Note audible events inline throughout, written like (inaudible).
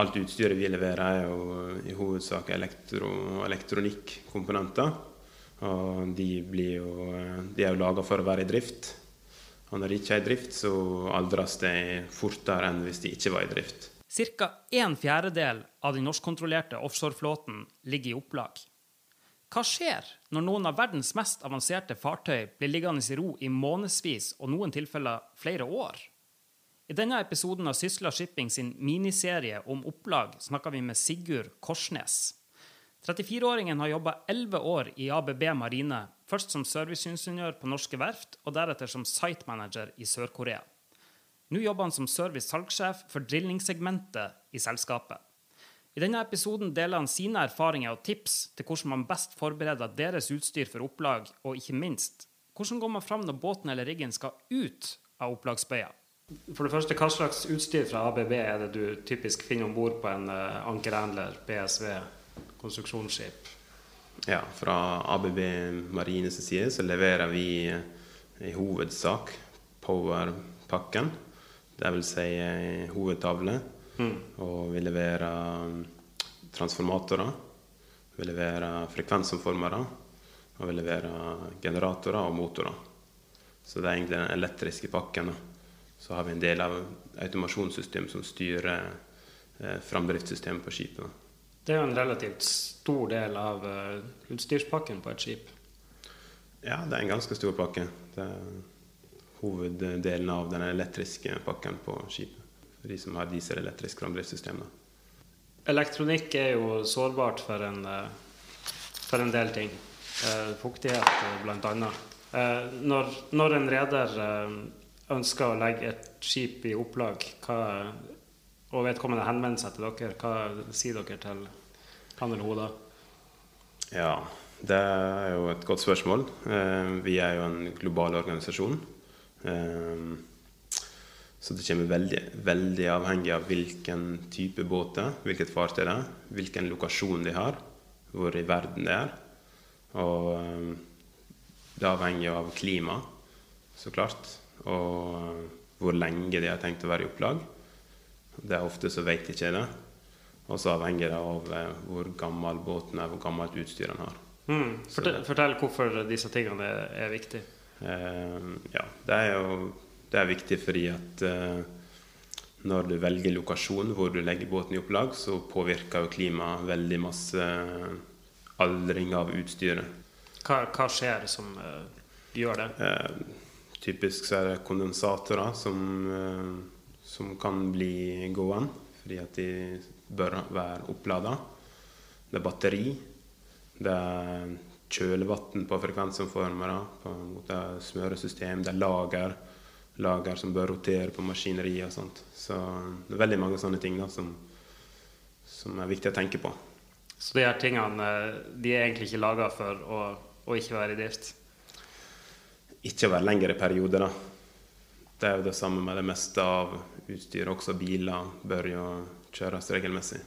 alt utstyret vi leverer, er jo i hovedsak elektro, elektronikkomponenter. Og de, blir jo, de er jo laga for å være i drift. Og når de ikke er i drift, så aldres de fortere enn hvis de ikke var i drift. Ca. en fjerdedel av den norskkontrollerte offshoreflåten ligger i opplag. Hva skjer når noen av verdens mest avanserte fartøy blir liggende i ro i månedsvis og noen tilfeller flere år? I denne episoden av Sysla Shipping sin miniserie om opplag snakker vi med Sigurd Korsnes. 34-åringen har jobba 11 år i ABB Marine, først som serviceingeniør på norske verft og deretter som site manager i Sør-Korea. Nå jobber han som service-salgssjef for drillingssegmentet i selskapet. I denne episoden deler han sine erfaringer og tips til hvordan man best forbereder deres utstyr for opplag, og ikke minst hvordan går man fram når båten eller riggen skal ut av opplagsbøya. For det første, Hva slags utstyr fra ABB er det du typisk finner om bord på en uh, ankerhandler, BSV, konstruksjonsskip? Ja, Fra ABB Marines side så leverer vi uh, i hovedsak powerpakken. Dvs. Si uh, hovedtavle. Mm. Og vi leverer um, transformatorer. Vi leverer frekvensomformere. Og vi leverer generatorer og motorer. Så det er egentlig den elektriske pakken. da. Så har vi en del av automasjonssystemet som styrer eh, framdriftssystemet på skipet. Det er jo en relativt stor del av uh, utstyrspakken på et skip? Ja, det er en ganske stor pakke. Det er hoveddelen av den elektriske pakken på skipet. For de som har dieselelektrisk framdriftssystem. Elektronikk er jo sårbart for en, uh, for en del ting. Uh, fuktighet bl.a. Når, når en reder ønsker å legge et skip i opplag, hva, og vedkommende henvender seg til dere, hva sier dere til han eller hun da? Ja, det er jo et godt spørsmål. Eh, vi er jo en global organisasjon. Eh, så det kommer veldig, veldig avhengig av hvilken type båt det er, hvilket fartøy det er, hvilken lokasjon de har, hvor i verden det er. Og eh, det avhenger av klima, så klart og hvor lenge de har tenkt å være i opplag. Det er Ofte så vet ikke det. Og så avhenger det av eh, hvor gammel båten er, hvor gammelt utstyr den har. Mm. Fortell, fortell, hvorfor disse tingene er, viktige. Eh, ja, det er jo det er viktig fordi at eh, når du velger lokasjon hvor du legger båten i opplag, så påvirker jo klimaet veldig masse eh, aldring av utstyret. Hva, hva skjer som eh, gjør det? Eh, Typisk så er det kondensatorer som, eh, som kan bli gående fordi at de bør være opplada. Det er batteri. Det er kjølevann på frekvensomformere. Det er smøresystem. Det er lager. Lager som bør rotere på maskineri og sånt. Så det er veldig mange sånne ting da, som, som er viktig å tenke på. Så de her tingene de er egentlig ikke laga for å, å ikke være i drift? Ikke over lengre perioder. da. Det er jo det samme med det meste av utstyr. Også biler bør jo kjøres regelmessig.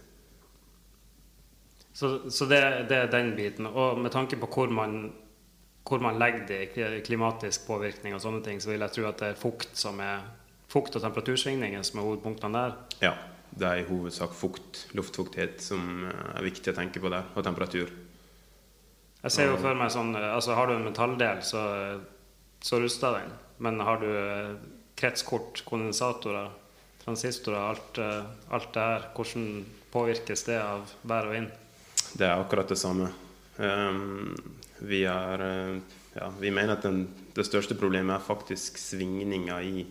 Så, så det, det, er den biten. Og med tanke på hvor man, hvor man legger det i klimatisk påvirkning og sånne ting, så vil jeg tro at det er fukt som er fukt og temperatursvingninger som er hovedpunktene der? Ja. Det er i hovedsak fukt, luftfuktighet, som er viktig å tenke på der, og temperatur. Jeg ser jo for meg sånn altså Har du en metalldel, så så ruster den. Men har du eh, kretskort, kondensatorer, transistorer, alt, eh, alt det her, hvordan påvirkes det av vær og vind? Det er akkurat det samme. Um, vi, er, eh, ja, vi, mener at den, det største problemet er faktisk svingninger i,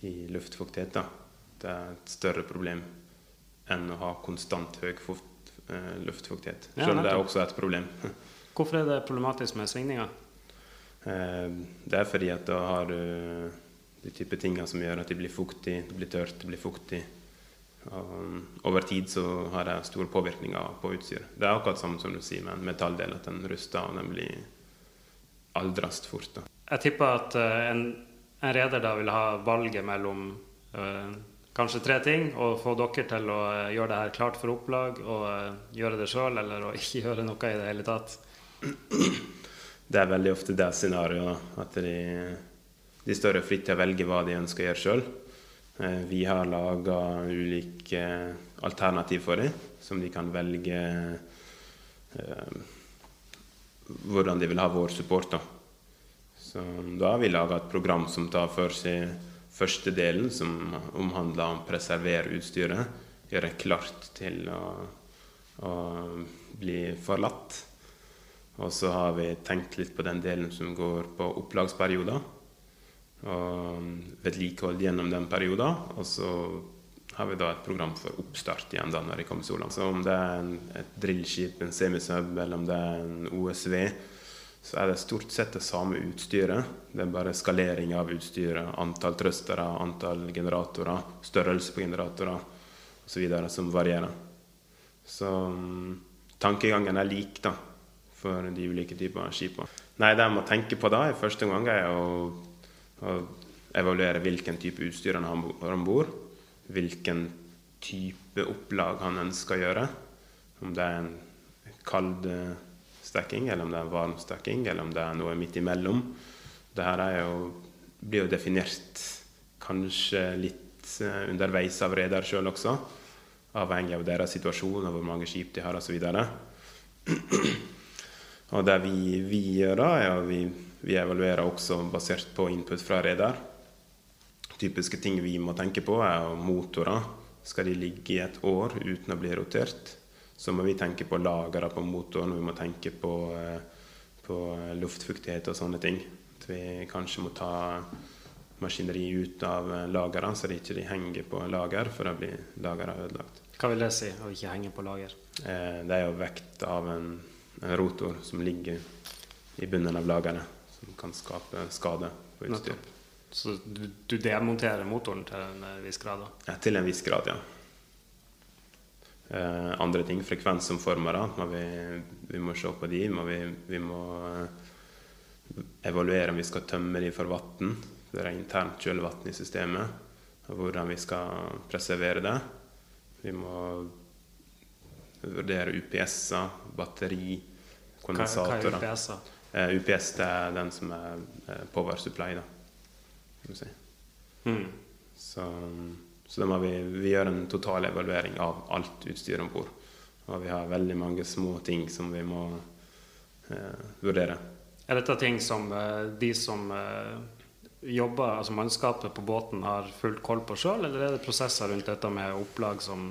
i luftfuktighet. Da. Det er et større problem enn å ha konstant høy luftfuktighet. Selv om ja, det er også et problem. (laughs) Hvorfor er det problematisk med svingninger? Eh, det er fordi at da har du de type tingene som gjør at det blir fuktig, det blir tørt, det blir fuktig. Og um, over tid så har det stor påvirkning på utstyret. Det er akkurat samme som du sier med en metalldel, at den ruster og den blir aldrast fort. Da. Jeg tipper at uh, en, en reder da vil ha valget mellom øh, kanskje tre ting, Å få dere til å uh, gjøre det her klart for opplag, og gjøre det sjøl, eller å ikke gjøre noe i det hele tatt. Det er veldig ofte det scenarioet. At de, de står fritt til å velge hva de ønsker å gjøre sjøl. Eh, vi har laga ulike alternativ for dem, som de kan velge eh, hvordan de vil ha vår support. Da. Så da har vi laga et program som tar for seg første delen, som omhandler å preservere utstyret. Gjøre det klart til å, å bli forlatt. Og så har vi tenkt litt på den delen som går på opplagsperioder. Og vedlikehold gjennom den perioden. Og så har vi da et program for oppstart igjen da når de kommer så. Så om det er et drillskip, en semisub, eller om det er en OSV, så er det stort sett det samme utstyret. Det er bare skalering av utstyret, antall trøstere, antall generatorer, størrelse på generatorer osv. som varierer. Så um, tankegangen er lik da, for de ulike typer skip. Nei, det jeg må tenke på da i første omgang, er å, å evaluere hvilken type utstyr han har om bord hvilken type opplag han ønsker å gjøre. Om det er en kald stekking, eller om det er en varm stekking, eller om det er noe midt imellom. Dette jo, blir jo definert kanskje litt eh, underveis av reder sjøl også. Avhengig av deres situasjon og hvor mange skip de har osv. (clears throat) Og det vi, vi gjør da, er at vi, vi evaluerer også basert på input fra reder typiske ting vi må tenke på, er motorer. Skal de ligge i et år uten å bli rotert, så må vi tenke på lagrene på motoren. Vi må tenke på, eh, på luftfuktighet og sånne ting. At vi kanskje må ta maskineri ut av lagrene, så de ikke henger på lager, for da blir lagrene ødelagt. Hva vil det si, å ikke henge på lager? Eh, det er jo vekt av en rotor som ligger i bunnen av lageret, som kan skape skade på utstyr. Så du, du, demonterer motoren til en eh, viss grad? da? Ja, til en viss grad, ja. Eh, andre ting, frekvensomformere, må vi, vi, må se på de. Må vi, vi, må eh, evaluere om vi skal tømme de for vann. Det er internt kjølevann i systemet. Og hvordan vi skal preservere det. Vi må vurdere UPS-er, batteri, kondensatorer. Hva, hva er UPS-er? Eh, UPS det er den som er eh, power supply. da si. Mm. Så, så vi, vi gjøre en total evaluering av alt utstyret om bord. Og vi har veldig mange små ting som vi må uh, vurdere. Er dette ting som de som jobber, altså mannskapet på båten, har fullt koll på sjøl, eller er det prosesser rundt dette med opplag som,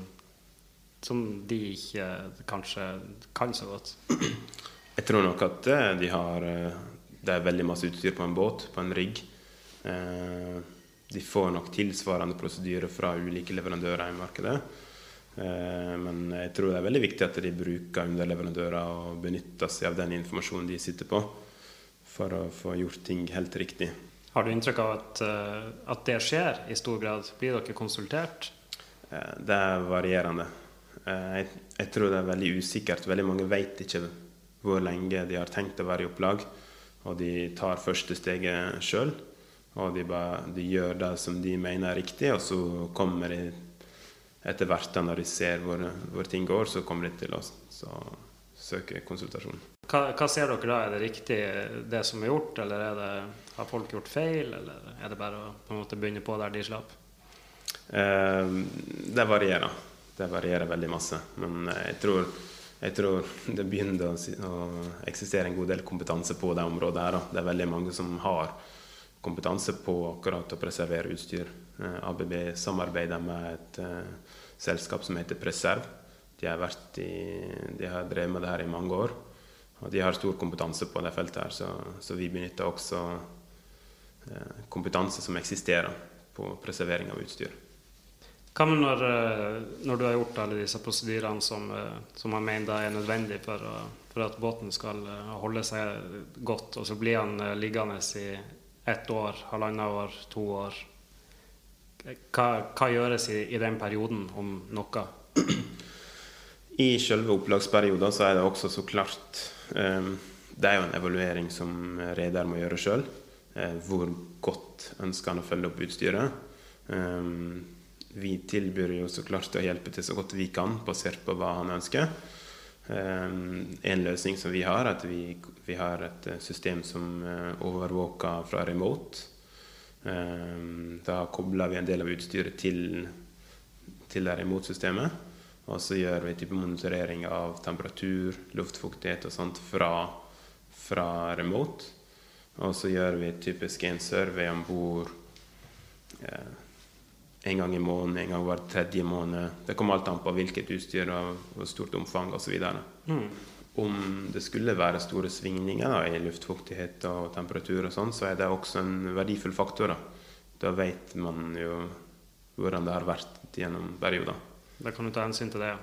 som de ikke kanskje kan så godt? (clears throat) Jeg tror nok at eh, de har eh, Det er veldig masse utstyr på en båt, på en rigg. Eh, de får nok tilsvarende prosedyrer fra ulike leverandører i markedet. Men jeg tror det er veldig viktig at de bruker underleverandører og benytter seg av den informasjonen de sitter på, for å få gjort ting helt riktig. Har du inntrykk av at, at det skjer i stor grad? Blir dere konsultert? Det er varierende. Jeg, jeg tror det er veldig usikkert. Veldig mange vet ikke hvor lenge de har tenkt å være i opplag, og de tar første steget sjøl. Og de, bare, de gjør det som de mener er riktig, og så kommer de etter hvert, når de ser hvor, hvor, ting går, så kommer de til å søke konsultasjon. Hva, hva, ser dere da? Er det riktig det som er gjort, eller det, har folk gjort feil? Eller er det bare å på en måte begynne på der de slapp? Eh, det varierer. Det varierer veldig masse. Men jeg tror, jeg tror det begynner å, eksistere en god del kompetanse på det området. her. Det er veldig mange som har kompetanse på akkurat å preservere utstyr. Eh, ABB samarbeider med et uh, selskap som heter Preserv. De har, i, de har, drevet med det her i mange år. Og de har stor kompetanse på det feltet, her, så, så vi benytter også uh, kompetanse som eksisterer på preservering av utstyr. Hva med når, når, du har gjort alle disse prosedyrene som, som man mener er nødvendig for, for, at båten skal holde seg godt, og så blir han liggende i ett år, halvannet år, to år. Hva, hva gjøres i, i, den perioden, om noe? I selve opplagsperioden så er det også så klart um, Det er jo en evaluering som reder må gjøre sjøl. Uh, eh, hvor godt ønsker han å følge opp utstyret. Um, vi tilbyr jo så klart å hjelpe til så godt vi kan, basert på hva han ønsker. Um, en løsning som vi har, er at vi, vi har et eh, system som uh, overvåker fra remote. Um, da kobler vi en del av utstyret til, til det remote-systemet. Og så gjør vi type monitorering av temperatur, luftfuktighet og sånt fra, fra remote. Og så gjør vi typisk en survey om bord eh, en gang i måneden, en gang hver tredje måned. Det kommer alt an på hvilket utstyr og hvor stort omfang osv. Mm. Om det skulle være store svingninger da, i luftfuktighet og temperatur, og sånn, så er det også en verdifull faktor. Da, da vet man jo hvordan det har vært gjennom perioder. Da kan du ta hensyn til det.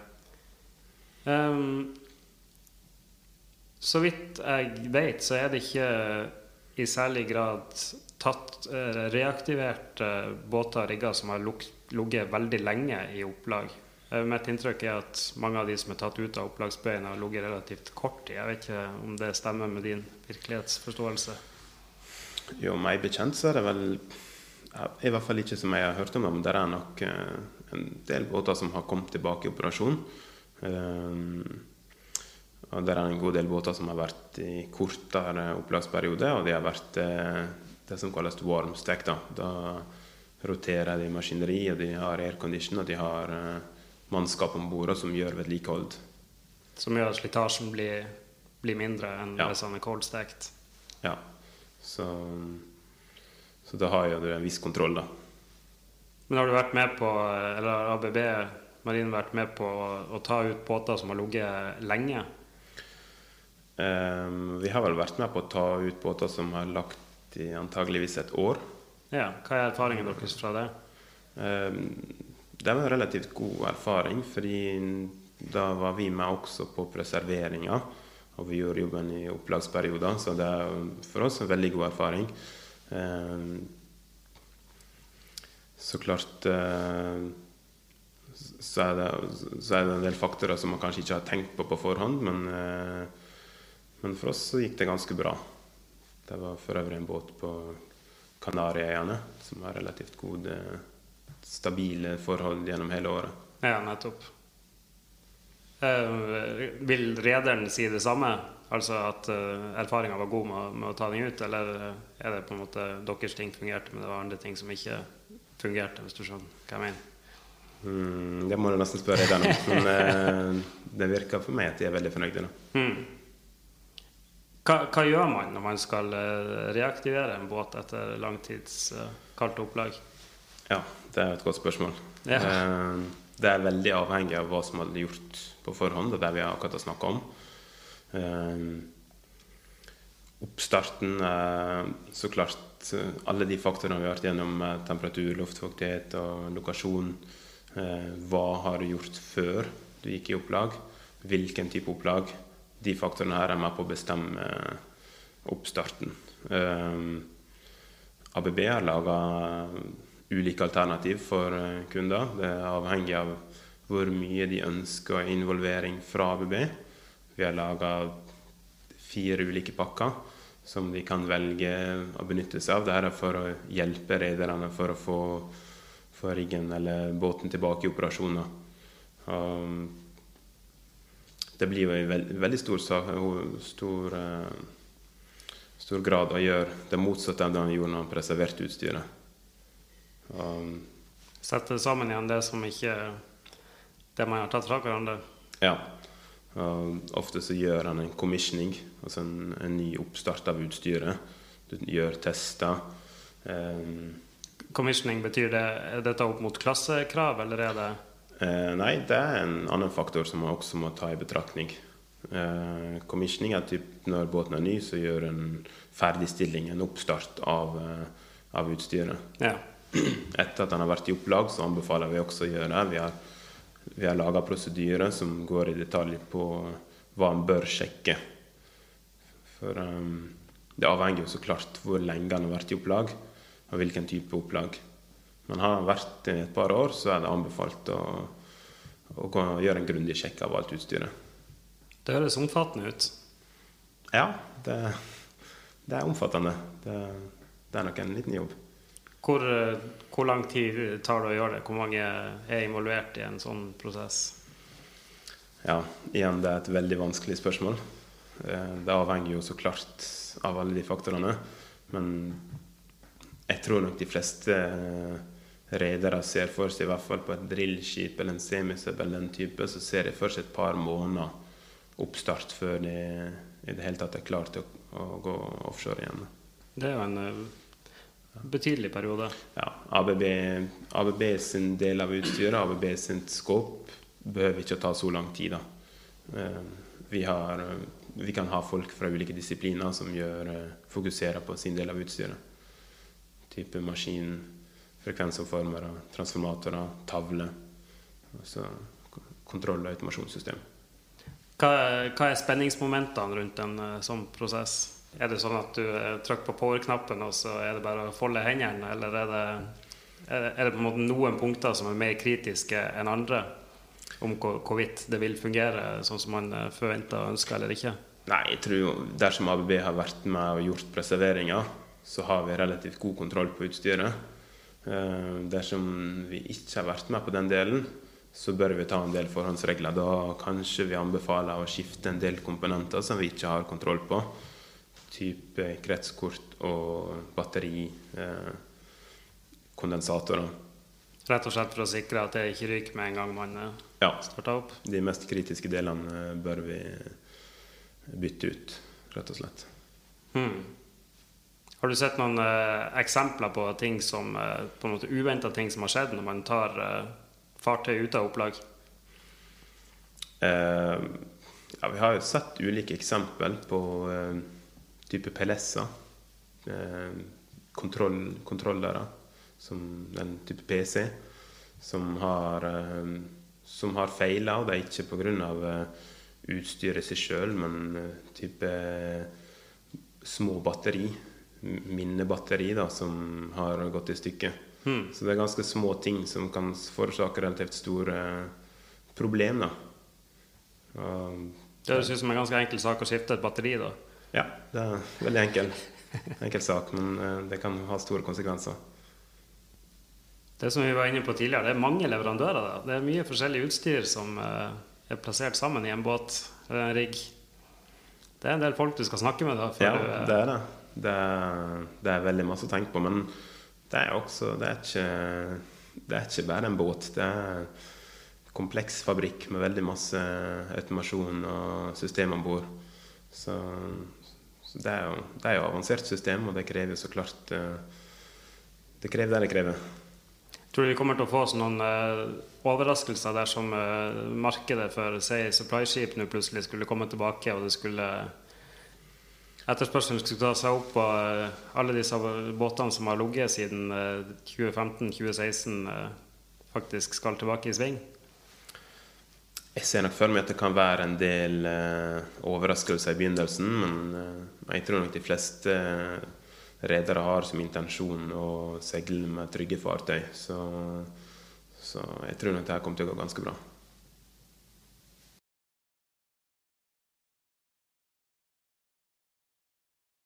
Um, så vidt jeg vet, så er det ikke i særlig grad tatt reaktivert reaktiverte båter og rigger som har ligget veldig lenge i opplag. Eh, mitt inntrykk er at mange av de som er tatt ut av opplagsbøyen, har ligget relativt kort tid. Jeg vet ikke om det stemmer med din virkelighetsforståelse? Jo, meg bekjent så er det vel I hvert fall ikke som jeg har hørt om, det, men det er nok eh, en del båter som har kommet tilbake i operasjon. Og det er en god del båter som har vært i kortere opplagsperiode, og de har vært eh, det som kalles warm stack. Da, da roterer de maskineriet, de har aircondition, og de har uh, mannskap om bord som gjør vedlikehold. Som gjør at slitasjen blir, blir mindre enn ja. hvis den er cold stacked? Ja. Så, så da har jo du en viss kontroll, da. Men har du vært med på, eller ABB Marine vært med på å ta ut båter som har ligget lenge? Um, vi har vel vært med på å ta ut båter som har lagt i antageligvis et år. Ja, Hva er erfaringen deres fra det? Um, det var en relativt god erfaring, fordi da var vi med også på preserveringa. Og vi gjorde jobben i opplagsperioder, så det er for oss en veldig god erfaring. Um, så klart uh, så, er det, så er det en del faktorer som man kanskje ikke har tenkt på på forhånd, men, uh, men for oss så gikk det ganske bra. Det var for øvrig en båt på Kanariøyene som har relativt gode, stabile forhold gjennom hele året. Ja, nettopp. Uh, vil rederen si det samme? Altså at uh, erfaringa var god med, med, å ta den ut? Eller er det på en måte deres ting fungerte, men det var andre ting som ikke fungerte, hvis du skjønner hva jeg mener. Mm, det må du nesten spørre rederen om. Men eh, det virker for meg at de er veldig fornøyde. (laughs) Mm. Hva, hva, gjør man når man skal eh, reaktivere en båt etter langtids uh, kaldt opplag? Ja, det er et godt spørsmål. Ja. Eh, det er veldig avhengig av hva som er gjort på forhånd, og det vi har akkurat snakka om. Eh, oppstarten er så klart Eh, alle de faktorene vi har vært gjennom, temperatur, luftfuktighet og lokasjon eh, Hva har du gjort før du gikk i opplag? Hvilken type opplag? De faktorene her er med på å bestemme eh, oppstarten. ABB har laga ulike alternativ for kunder. Det er avhengig av hvor mye de ønsker involvering fra ABB. Vi har laga fire ulike pakker som de kan velge å benytte seg av. Dette er for å hjelpe rederne for å få, få, riggen eller båten tilbake i operasjoner. Um, det blir jo i veld, veldig stor, stor, uh, stor, grad å gjøre det motsatte av det han gjorde når han preserverte utstyret. Um, Sette sammen igjen det som ikke det man har tatt fra hverandre? Ja. Og ofte så gjør han en commissioning, altså en, en ny oppstart av utstyret. Du gjør tester. Um, commissioning, betyr det Er dette opp mot klassekrav, eller er det uh, Nei, det er en annen faktor som man også må ta i betraktning. Uh, commissioning er typ når båten er ny, så gjør en ferdigstilling, en oppstart av, uh, av utstyret. Ja. (clears throat) Etter at den har vært i opplag, så anbefaler vi også å gjøre det. Vi har vi har laga prosedyrer som går i detalj på hva en bør sjekke. For um, det avhenger jo så klart hvor lenge den har vært i opplag, og hvilken type opplag. Men har han vært i et par år, så er det anbefalt å, å gjøre en grundig sjekk av alt utstyret. Det høres omfattende ut. Ja, det, det er omfattende. Det, det er nok en liten jobb. Hvor, eh, hvor, lang tid tar det å gjøre det? Hvor mange er involvert i en sånn prosess? Ja, igjen, det er et veldig vanskelig spørsmål. Eh, det avhenger jo så klart av alle de faktorene. Men jeg tror nok de fleste redere ser for seg, i hvert fall på et drillskip eller en semisub eller den type, så ser de for seg et par måneder oppstart før de i det hele tatt er klare til å, å, gå offshore igjen. Det er jo en uh, betydelig periode. Ja. ABB, ABB, sin del av utstyret, ABB sin skåp, behøver ikke å ta så lang tid. da. Uh, vi, har, vi, kan ha folk fra ulike disipliner som gjør, uh, fokuserer på sin del av utstyret. Type maskin frekvensoppformere, transformatorer, tavler. Altså kontroll- og automasjonssystem. Hva, hva, er spenningsmomentene rundt en uh, sånn prosess? Er det sånn at du uh, trykker på power-knappen, og så er det bare å folde hendene? Eller er det, er det, på en måte noen punkter som er mer kritiske enn andre? Om hvorvidt det vil fungere sånn som man forventer og ønsker eller ikke? Nei, jeg tror jo dersom ABB har vært med og gjort preserveringer, så har vi relativt god kontroll på utstyret. Eh, dersom vi ikke har vært med på den delen, så bør vi ta en del forhåndsregler. Da kanskje vi anbefaler å skifte en del komponenter som vi ikke har kontroll på. Type kretskort og batteri, eh, kondensatorer. Rett og slett for å sikre at det ikke ryker med en gang man eh, ja. starter opp? De mest kritiske delene bør vi bytte ut, rett og slett. Hmm. Har du sett noen eh, eksempler på ting som eh, på en måte uventa ting som har skjedd når man tar eh, fartøy ut av opplag? ja, vi har jo sett ulike eksempel på type PLS-er. Kontroll, kontrollere, som den type PC, som har, som har feila. Og det er ikke pga. utstyret i seg sjøl, men type små batteri minnebatteri da, som har gått i stykker. Hmm. Så det er ganske små ting som kan forårsake relativt store problemer. det høres ut som en ganske enkel sak å skifte et batteri, da? Ja, det er en veldig enkel, enkel sak, men eh, det kan ha store konsekvenser. Det som vi var inne på tidligere, det er mange leverandører. Da. Det er mye forskjellig utstyr som eh, er plassert sammen i en båt eller en rigg. Det er en del folk du skal snakke med. da. ja, du, det er det. Det, det, er veldig masse å tenke på. Men det er også Det er ikke, det er ikke bare en båt. Det er en kompleks fabrikk med veldig masse automasjon og system om bord. Så, så det, er jo, det er jo avansert system, og det krever så klart eh, Det krever det det krever. Tror du vi kommer til å få noen uh, overraskelser dersom uh, markedet for si, supply-skip plutselig skulle komme tilbake, og det skulle etterspørselen skulle ta seg opp på eh, alle disse båtene som har ligget siden 2015-2016, eh, eh, faktisk skal tilbake i sving? Jeg ser nok for meg at det kan være en del overraskelser i begynnelsen, men jeg tror nok de fleste redere har som intensjon å seile med trygge fartøy. Så, så jeg tror nok det her kommer til å gå ganske bra.